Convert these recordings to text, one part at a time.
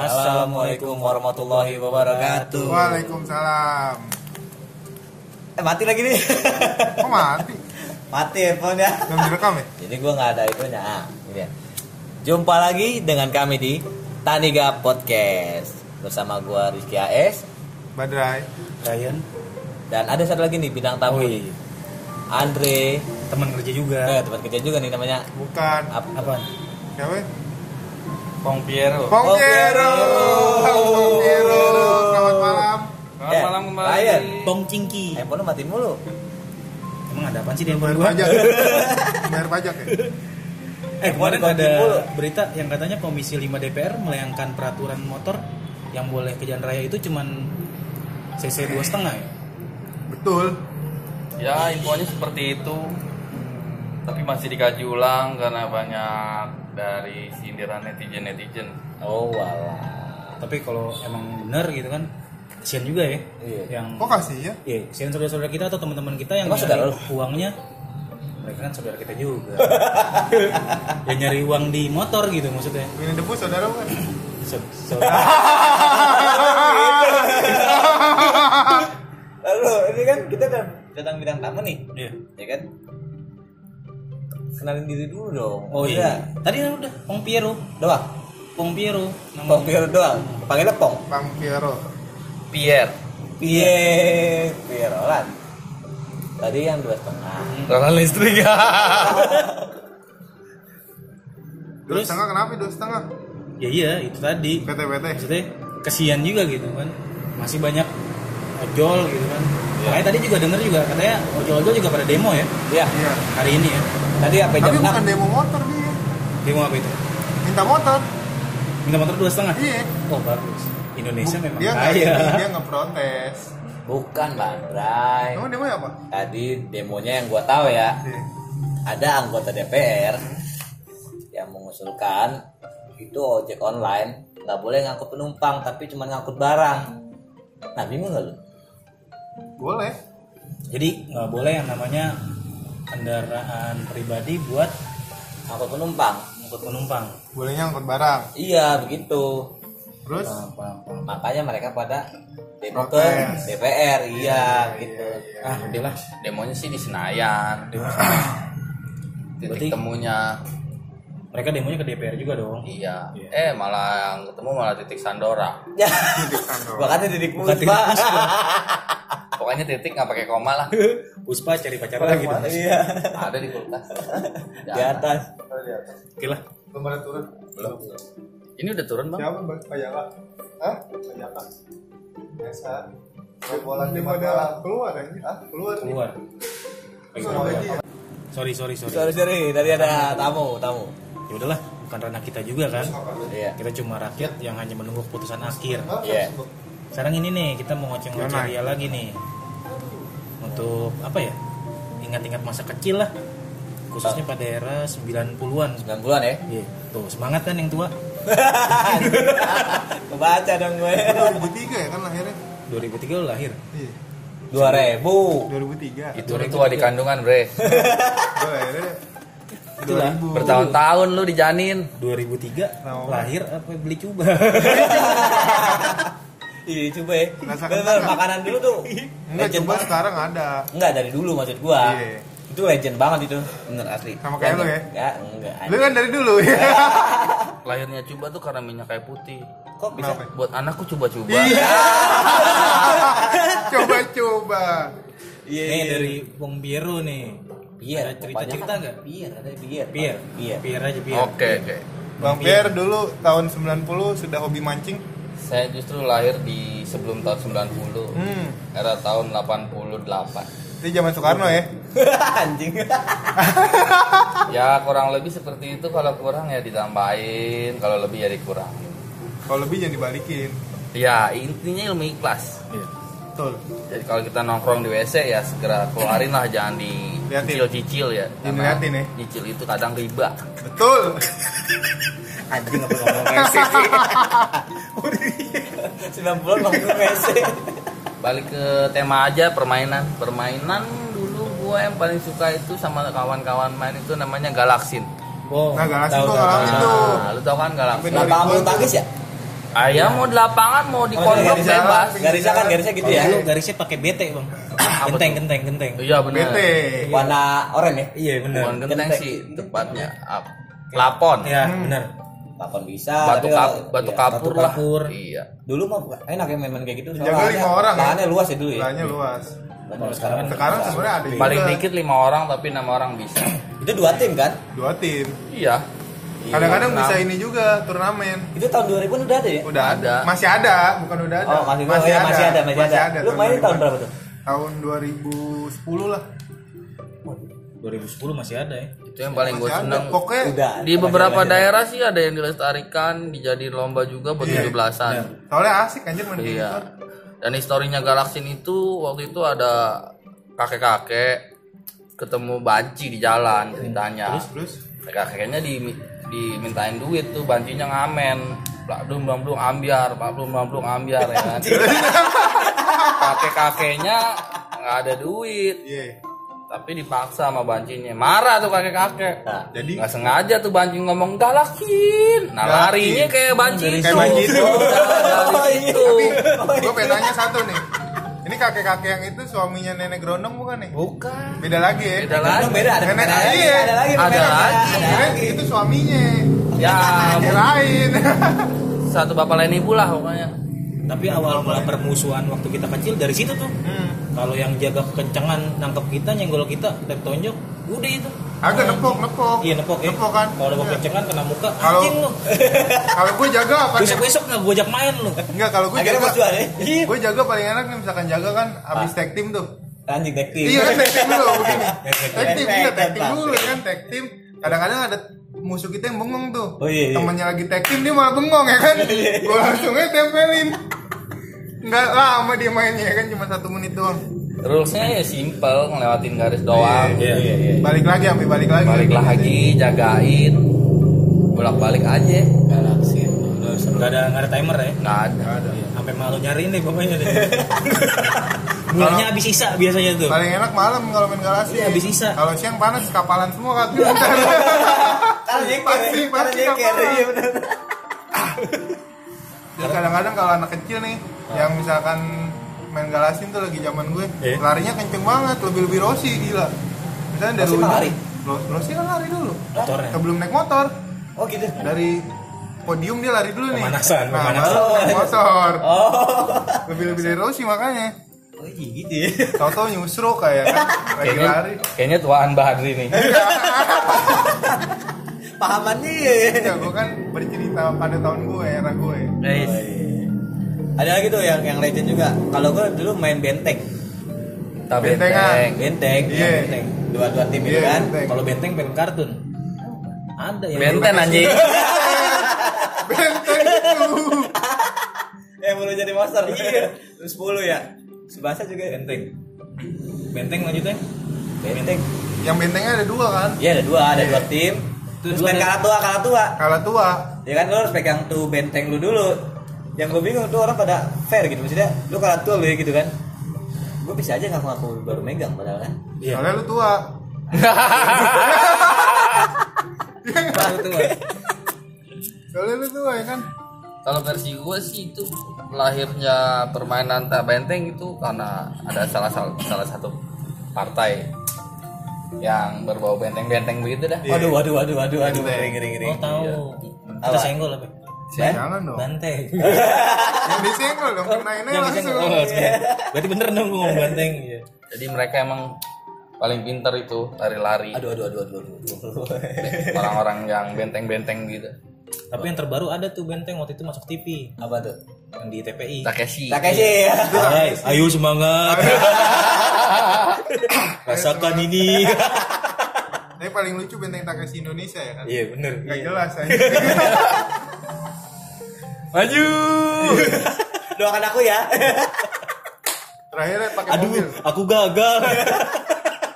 Assalamualaikum warahmatullahi wabarakatuh. Waalaikumsalam. Eh mati lagi nih. Kok mati? mati handphonenya. Belum direkam ya? Jadi gua nggak ada itunya. Ah, ini dia. Jumpa lagi dengan kami di Taniga Podcast bersama gua Rizky AS Badrai. Ryan dan ada satu lagi nih bintang tamu Oh, iya. Andre. teman kerja juga Eh, tempat kerja juga nih namanya. Bukan. Ap- apaan Siapa? Pong Piero Pong Piero. Piero. Pong Piero. Selamat malam. Selamat Eh, malam kembali Ryan. Pong Cingki Handphone lu mati mulu. emang ada apaan sih di handphone Bayar gua pajak. Bayar pajak ya? eh kemarin Handphone ada mulu. berita yang katanya Komisi 5 DPR melayangkan peraturan motor yang boleh ke jalan raya itu cuman cc dua setengah ya Betul. Ya infonya seperti itu Tapi masih dikaji ulang karena banyak dari sindiran netizen-netizen Oh walah. tapi kalau emang bener gitu kan kasihan juga ya Iya. yang Kok kasih ya? Iya, kasihan saudara-saudara kita atau teman-teman kita yang Emang nyari uangnya mereka kan saudara kita juga yang nyari uang di motor gitu maksudnya Ini debu saudara bukan? Saudara Lalu ini kan kita udah datang bintang tamu nih, Iya. ya kan? Kenalin diri dulu dong. Oh iya. Tadi kan udah Pong Piero. Doang. Pong Piero. Nama Pong Piero doang. Panggilnya Pong. Pang Piero. Pierre Piye, Pierolan. Tadi yang dua setengah. Karena listrik ya Dua setengah kenapa dua setengah? Ya iya, itu tadi. PT-PT. Maksudnya kasihan juga gitu kan. Masih banyak ojol gitu kan. Makanya tadi juga denger juga katanya ojol-ojol juga pada demo ya Iya. Iya. hari ini ya. Tadi apa Tapi jam bukan 6? demo motor dia. Demo apa itu? Minta motor. Minta motor dua setengah. Iya. Oh bagus. Indonesia memang Dia kaya. dia nggak protes. Bukan, Bandrai. Emang demo apa? Tadi demonya yang gua tahu ya, Iya. ada anggota DPR yang mengusulkan itu ojek online nggak boleh ngangkut penumpang tapi cuma ngangkut barang. Nah bingung nggak lu? Boleh. Jadi nggak boleh yang namanya kendaraan pribadi buat Ngangkut penumpang. angkut penumpang. Bolehnya angkut barang. Iya begitu. Terus Paham, paham, paham. Makanya mereka pada demo ke. DPR, iya gitu. Ah, udahlah. Demonya sih di Senayan Titik Berarti- temunya Mereka demonya ke DPR juga dong. Iya Iya. Eh malah yang ketemu malah titik Sandora Ya, titik sandro. gua kata titik Bukan titik puspa. Pokoknya titik nggak pakai koma lah Puspa cari pacar lagi dong. Iya. Ada di kulkas Di atas. Oke lah. Belum ada turun. Belum Ini udah turun bang Siapa Bang? Pajaka? Hah? Pajaka. Biasa. Bola di pada keluar ya? Hah? Keluar. Keluar. Lagi Sorry. Sorry, sorry, sorry. Sorry sorry, tadi ada tamu tamu. Ya udahlah, bukan ranah kita juga kan. Iya. Kita cuma rakyat yang hanya menunggu keputusan akhir. Hah? Iya. Sekarang ini nih kita mau ngoceng-ngoceng dia lagi nih. Untuk apa ya? Ingat-ingat masa kecil lah. Khususnya pada era 90-an. 90-an ya. Iya, tuh semangat kan yang tua. Kebaca dong gue. 2003 ya kan lahirnya? 2003 lu lahir. Iya. 2000. 2003. Itu lu tua di kandungan bre Itulah. 2000. Bertahun-tahun lu dijanin 2003 Nah, lahir apa beli coba? Iya coba ya. Bener, makanan dulu tuh. Enggak, legend coba banget. sekarang ada. Enggak dari dulu maksud gua. Iya. Itu legend banget itu. Bener asli. Sama kayak lu ya? Enggak, enggak. Lu kan dari dulu ya. Lahirnya coba tuh karena minyak kayu putih Kok bisa? Kenapa? Buat anakku coba-coba Iya. Coba-coba. Iya, Nih dari Bong Biero nih. Biar Ada cerita-cerita nggak? Biar ada biar. Biar, Biar. biar aja biar. Oke oke Bang Pierre dulu tahun 90 sudah hobi mancing. Saya justru lahir di sebelum tahun 90 Hmm. Era tahun 88 Itu zaman Soekarno ya. Anjing. Ya kurang lebih seperti itu Kalau kurang ya ditambahin Kalau lebih ya dikurangin Kalau lebih jangan dibalikin. Ya intinya ilmu ikhlas Iya. Betul. Jadi kalau kita nongkrong di WC ya segera keluarin lah Jangan di cicil-cicil ya Karena liatin ya. Cicil itu kadang riba Betul. Anjing apa ngomong WC sih? 90 ngomong WC. Balik ke tema aja permainan Permainan dulu gue yang paling suka itu sama kawan-kawan main itu namanya Galaksin Oh, Nah, tahu, ngalamin tahu. tuh. Nah, lu tau kan Galaksin Lapangan bulu tangkis ya? Ayam mau di lapangan mau di Oh, pondok garisnya, bebas. garisnya kan garisnya gitu ya. Dulu garisnya pakai BT bang. Genteng, genteng, genteng. Iya benar. BT Warna oranye ya. Iya benar. Bukan genteng sih tepatnya. Ap- Lapon. Ya Hmm. benar. Kapan bisa? Batu kap, batu iya, kapur lah. kapur. Iya. Dulu mah enak ya main-main kayak gitu. Jaga soalnya lima orang ya? Lahannya luas ya dulu ya. Lahannya luas kalau sekarang sekarang sebenarnya ada Paling dikit lima orang tapi enam orang bisa. itu dua tim kan? dua tim Iya. Kadang-kadang Enam. bisa ini juga turnamen Itu tahun 2000 udah ada ya? udah ada Ada. masih ada bukan udah ada Oh, masih, masih, ada, masih ada, masih ada. Lu main tahun berapa tuh? tahun 2010 lah 2010 masih ada ya. Itu yang paling gue Masih ada. seneng. pokoknya Udah. Di beberapa daerah sih ada yang dilestarikan, dijadiin lomba juga buat Iya. 17-an. soalnya asik anjir main Iya. Dan historinya Galaksin itu waktu itu ada kakek-kakek ketemu banci di jalan ceritanya. terus Kakek-kakeknya di dimintain duit tuh bancinya ngamen. Plak blum blum blum ambiar, plak blum blum blum ambiar ya kan. Kakek-kakeknya nggak ada duit, iya tapi dipaksa sama bancinya. Marah tuh kakek-kakek. Nah, jadi Nggak sengaja tuh banci ngomong galakin. Nah Galakin. larinya kayak banci itu. Kayak banci itu. Udah, dari situ. gue pengen nanya satu nih kakek-kakek yang itu suaminya nenek Grondong bukan nih Bukan. beda lagi ya Beda lagi. Beda ada Nenek lagi, iya. ada lagi Ada lagi. ada lagi. itu suaminya Ya kirain satu bapak lain ibu lah pokoknya. Tapi awal mula permusuhan waktu kita kecil dari situ tuh. hmm. Kalau yang jaga kekencangan nangkep kita, nyenggol kita, tep tonjok, udah itu. Agak nepok nepok. Iya nepok ya. nepok kan? Kalau nepok Iya. kencengan kena muka, Kalau- kalau gue jaga apa Besok besok nggak gue ajak main lu. enggak kalau gue jaga ya. gue jaga paling enak nih misalkan jaga kan abis tag team tuh. Anjing detektif. iya kan tag team dulu begini tag team Tag iya tag team, team dulu kan tag team. Kadang-kadang ada musuh kita yang bengong tuh. Oh, iya, iya. temennya lagi tag team dia malah bengong ya kan? Gue langsung aja tempelin. Nggak lama dia mainnya ya kan cuma satu menit doang Rulesnya ya simple, ngelewatin garis doang. Iya iya iya. balik lagi sampai balik lagi Balik lagi, jagain. Bolak-balik aja. Galaxy. Gak ada nggak ada timer ya. Nggak ada. Sampai malu nyariin deh pokoknya deh. Mulanya habis sisa biasanya tuh. paling enak malam kalau main galasi Iya, habis sisa. kalau siang panas kapalan semua kaki Karena nyeker, Pasti, pasti kapalan. Iya benar. Dan kadang-kadang kalau anak kecil nih yang misalkan main galasin tuh lagi zaman gue Iya. larinya kenceng banget lebih lebih Rossi gila misalnya dari ujung- lari? Ro- Rossi kan lari dulu Motornya. sebelum naik motor Oh gitu. dari podium dia lari dulu nih Pemanasan, nah pemanasan. baru naik motor Oh. lebih lebih dari Rossi makanya Oh iya gitu ya. tau-tau nyusruk kayak kan lagi Kayaknya, lari kayaknya tuaan Badri nih. Pahamannya ya. ya gue kan bercerita pada tahun gue era gue Guys, Ada lagi tuh yang yang legend juga. Kalau gue dulu main benteng. tapi benteng. Benteng, Iya. ya, benteng. Dua dua tim itu Iya, kan. benteng. Kalau benteng film kartun. Ada yang Benten anjing. benteng itu Yang baru jadi monster. Iya. Terus 10 ya. Sebasa juga benteng. Benteng lanjutnya. Benteng. yang bentengnya ada dua kan Iya ada dua, ada dua tim. Terus main kalah tua, kalah tua. kalah tua Ya kan lo harus pegang tuh benteng lu dulu. Yang gue bingung tuh orang pada fair gitu maksudnya. Lu kalah tua lu ya gitu kan. Gue bisa aja ngaku-ngaku baru megang padahal kan. Iya. soalnya lu tua Baru. Bang. soalnya lu tua ya kan Kalau versi gue sih itu lahirnya permainan tak benteng itu karena ada salah salah, salah satu partai yang berbau benteng-benteng begitu dah. Iya. Waduh, waduh, waduh, waduh, waduh, ngeri, ngeri, ngeri. Oh tahu. Kita Apa? senggol apa? Ben? jangan dong Banteng. yang disenggol dong kenainnya Yang langsung. Oh, senggol. Berarti bener dong gue ngomong banteng. Iya. Jadi mereka emang paling pinter itu lari-lari. Aduh, aduh, aduh, aduh, aduh. aduh. Orang-orang yang benteng-benteng gitu. Tapi yang terbaru ada tuh benteng waktu itu masuk TV Apa tuh? yang di TPI. Takeshi. Takeshi ya. Hai, ayo semangat. Rasakan ini. Tapi paling lucu benteng Takeshi Indonesia ya kan? Iya bener. Gak jelas aja. Maju. Doakan aku ya. Terakhirnya pakai Aduh, mobil. aku gagal.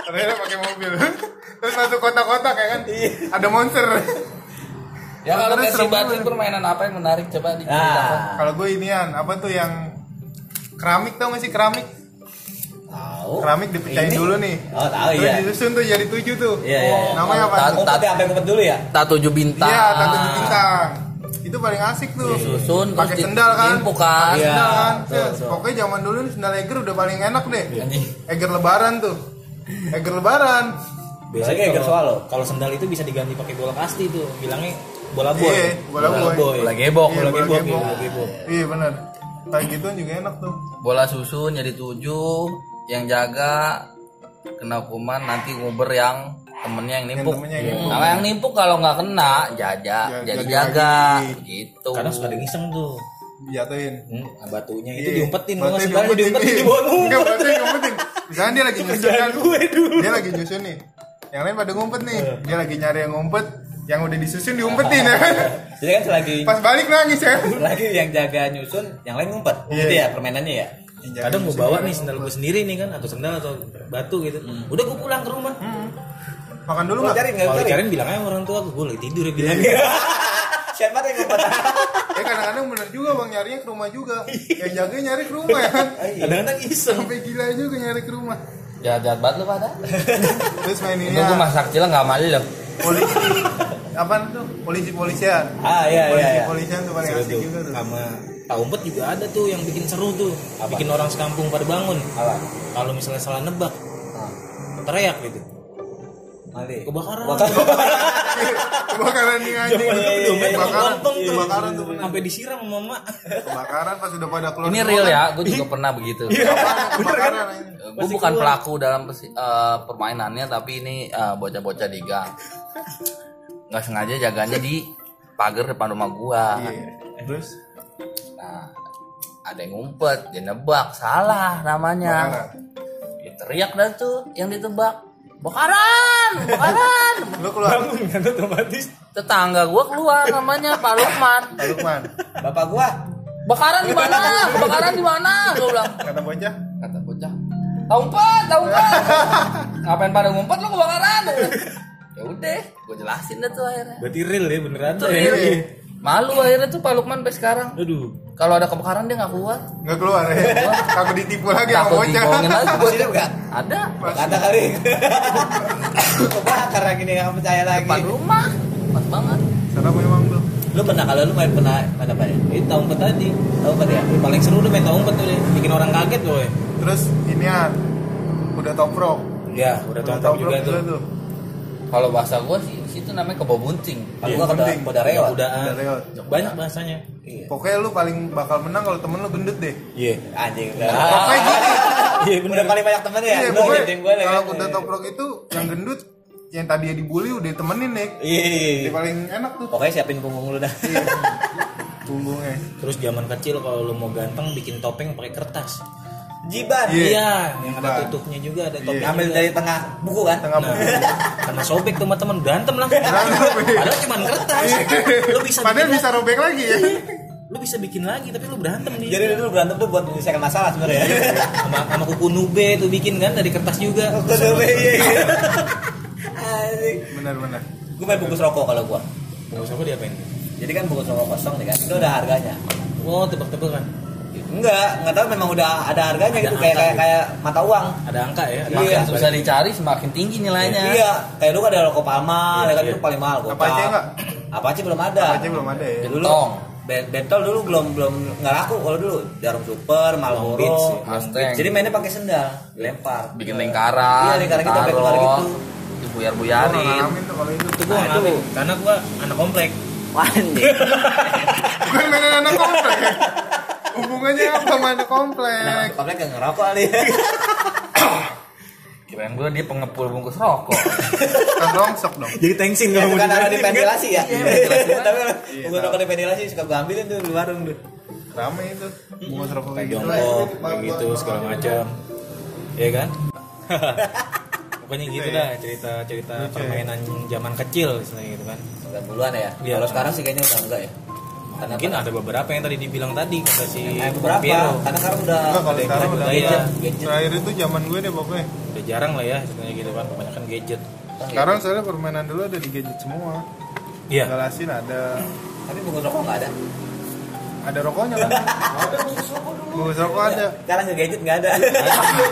Terakhirnya pakai mobil. Terus masuk kotak-kotak ya kan? Ada monster. Ya kalau Terus versi serem Badri banget. permainan apa yang menarik coba diceritakan. Nah, Kalau gue inian, apa tuh yang keramik tau gak sih keramik? tahu. Keramik dipecahin Ini? dulu nih. Oh, tahu Terus ya. disusun tuh jadi tujuh tuh. Iya, iya, iya. Namanya apa? Ta- tuh? Ngumpet ya, sampai ngumpet dulu ya. Tak tujuh bintang. Iya, tatu bintang. Itu paling asik tuh Susun terus pakai di- sendal kan nimpuk kan. Iya, sendal kan betul. pokoknya zaman dulu sendal Eger udah paling enak deh Anjing. Eger lebaran tuh Eger lebaran biasanya Eger kalau, Swallow. kalau sendal itu bisa diganti pakai bola kasti tuh bilangnya bola boy Iya, bola boy. Bola gebok. Iya, bola bola gebok, gebok. bola gebok. iya benar kayak gituan juga enak tuh Bola susun jadi tujuh, yang jaga kena hukuman nanti nguber yang temennya yang nimpuk. temennya yang nimpuk. Kalau yang nimpuk kalau nggak kena jaja, Ya, jadi jaga gitu. kadang suka ada yang iseng tuh jatuhin hmm, batunya itu Iya. diumpetin kalau sendalnya diumpetin di bawah Enggak, batunya diumpetin. Misalnya dia lagi nyusun kan. gue dulu. Dia lagi nyusun nih. Yang lain pada ngumpet nih. Dia lagi nyari yang ngumpet. Yang udah disusun diumpetin ya kan. Jadi kan selagi Pas balik nangis ya. lagi yang jaga nyusun, yang lain ngumpet. Iya. Gitu ya permainannya ya. kadang gue bawa nih sendal gue sendiri nih kan atau sendal atau batu gitu udah gue pulang ke rumah Makan dulu Lu nggak? cari nggak kalau cari? dicariin bilangnya orang tua gue lagi tidur ya bilang Siapa yang ngumpet? Ya kadang-kadang bener juga bang nyarinya ke rumah juga. Yang jaga nyari ke rumah ya kan. kadang-kadang iseng Sampai gila juga nyari ke rumah. Jahat jahat banget lu pada. Terus main ini Itu gua masa kecil nggak malu loh. polisi. Apaan tuh? Polisi polisian. Ah iya iya Polisi iya. polisian tuh paling asik juga tuh. sama tak umpet juga ada tuh yang bikin seru tuh Apa? bikin orang sekampung pada bangun Apa? kalau misalnya salah nebak Ah, teriak gitu Mali. kebakaran Kebakaran nih anjing. Iya, iya, iya. Kebakaran. Kebakaran tuh sampai disiram sama mama Kebakaran pas udah pada keluar. Ini real kan. ya, gue juga pernah begitu. Kebakaran anjing. Gue bukan pelaku dalam eh, permainannya, tapi ini eh, bocah-bocah di gang. Nggak sengaja jaganya di pagar depan rumah gua. Iya. Terus Nah, ada yang ngumpet, dia nebak, salah namanya. Dia teriak dah tuh yang ditebak. Bakaran, bakaran. Lu keluar. kan otomatis Tetangga gua keluar namanya Pak Lukman. Pak Lukman. Bapak gua Bakaran di mana? Bakaran di mana? Gua bilang. Kata bocah. Kata bocah. Tahu empat, tahu empat. Ngapain pada ngumpet lu kebakaran? ya udah, gue jelasin dah tuh akhirnya. berarti real ya beneran tuh iya. ya Malu akhirnya tuh Pak Lukman sampai sekarang. aduh Kalau ada kebakaran dia nggak keluar. Nggak keluar ya. Takut ditipu lagi sama Takut bocah. dibohongin lagi. Masih hidup nggak? Ada Kata kali. Kebakar lagi nih nggak percaya lagi. depan rumah. Pas banget. Serem memang tuh. Lu pernah kalau lu main pernah main apa ya? itu tahu umpet tadi Tahu kan ya? paling seru tuh main tahu umpet tuh deh. bikin orang kaget boy Terus inian udah toprok. ya udah tahu tahu juga tuh tuh. Kalau bahasa gue sih di situ namanya kebo bunting. Kalau Iya, kode penting. kode reot. udaan Udah reot. banyak bahasanya Iya. Pokoknya lu paling bakal menang kalau temen lu gendut deh. iya Anjing udah. Pokoknya gitu. iya bener paling banyak temen ya. Iya, pokoknya jadi gua lagi. kalau udah toprok itu yang gendut yang tadi dibully udah temenin nih. Iya. Dia paling enak tuh Pokoknya siapin punggung lu dah. Iya. punggungnya. terus zaman kecil kalau lu mau ganteng bikin topeng pakai kertas Jiban. Iya. iya yang ada tutupnya juga ada Iya. topeng Ambil juga. dari tengah buku kan? Tengah Nah, buku. karena sobek tuh temen berantem lah padahal cuma kertas lu bisa Padahal bisa robek lagi ya. lu bisa bikin lagi tapi lu berantem nih Jadi dulu berantem tuh buat menyelesaikan masalah sebenarnya. sama sama kuku nube tuh bikin kan dari kertas juga Kode iya iya. Anjing. Benar-benar. Gue main bungkus rokok kalau gua. bungkus apa diapain Jadi kan bungkus rokok kosong nih kan, itu udah harganya. oh tebak-tebakan Enggak, enggak tahu memang udah ada harganya Ada gitu kayak kayak gitu. kayak mata uang. ada angka ya Iya. Makin angka. susah dicari semakin tinggi nilainya. Iya, kayak dulu kan ada rokok Palma, Iya, ya kan iya. itu paling mahal gua. Apache enggak? Apache belum ada. Apache belum ada ya. Dulu Bentol dulu belum belum nggak laku kalau dulu. Jarum super, Marlboro. Beach, Mustang. Jadi mainnya pakai sendal, dilempar. bikin lingkaran, Iya, lingkaran gitu, lingkaran gitu. Gua dibuyar-buyarin. ngalamin tuh kalau itu. gua Nah, ngalamin itu. karena gua anak komplek Wah, anjing. Bukan mainan anak komplek. Hubungannya apa sama anak komplek? Komplek gak ngerokok kali. Kirain gue dia pengepul bungkus rokok. Kan rongsok dong. jadi tensin Ya, kalau mau bukan ada di kan. ventilasi ya. Iya. Tapi Iya, bukan rokok di ventilasi suka gue ambilin tuh di warung tuh. Rame itu. Bungkus rokok kayak gitu. jongkok kayak gitu segala macam ya kan pokoknya gitu dah cerita cerita permainan zaman kecil istilahnya gitu kan 90-an ya. Iya. Kalau sekarang sih kayaknya udah enggak ya. Karena mungkin ada beberapa yang tadi dibilang tadi kata si Eh, beberapa. Piero. Karena sekarang udah Enggak, kalau sekarang udah gadget. Gadget. Terakhir itu zaman gue deh pokoknya. udah jarang lah ya istilahnya gitu kan kebanyakan gadget Sekarang soalnya permainan dulu ada di gadget semua. iya Galasin ada. Tapi bungkus rokok nggak ada. Ada rokoknya kan? Ada bungkus rokok dulu. Bungkus rokok ada. Sekarang nge gadget nggak ada.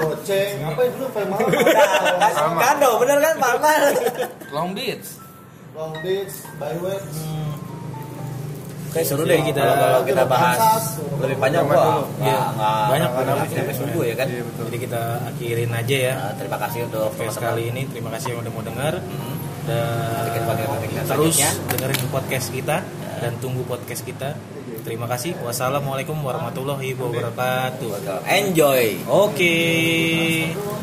Goceng. Apa itu Palma? Kan Kando, bener kan Palma? Long Beach. Long Beach, Byway. Kayak seru deh kita kalau, kalau kita bahas Bangsat. lebih panjang gua Iya. Banyak, banyak. sampai subuh ya kan Iya. Jadi kita akhirin aja ya. Nah, terima kasih untuk Podcast kali ini terima kasih yang udah mau dengar Hmm. dan terus dengerin podcast kita dan tunggu podcast kita. Terima kasih. Wassalamualaikum warahmatullahi wabarakatuh. enjoy Oke.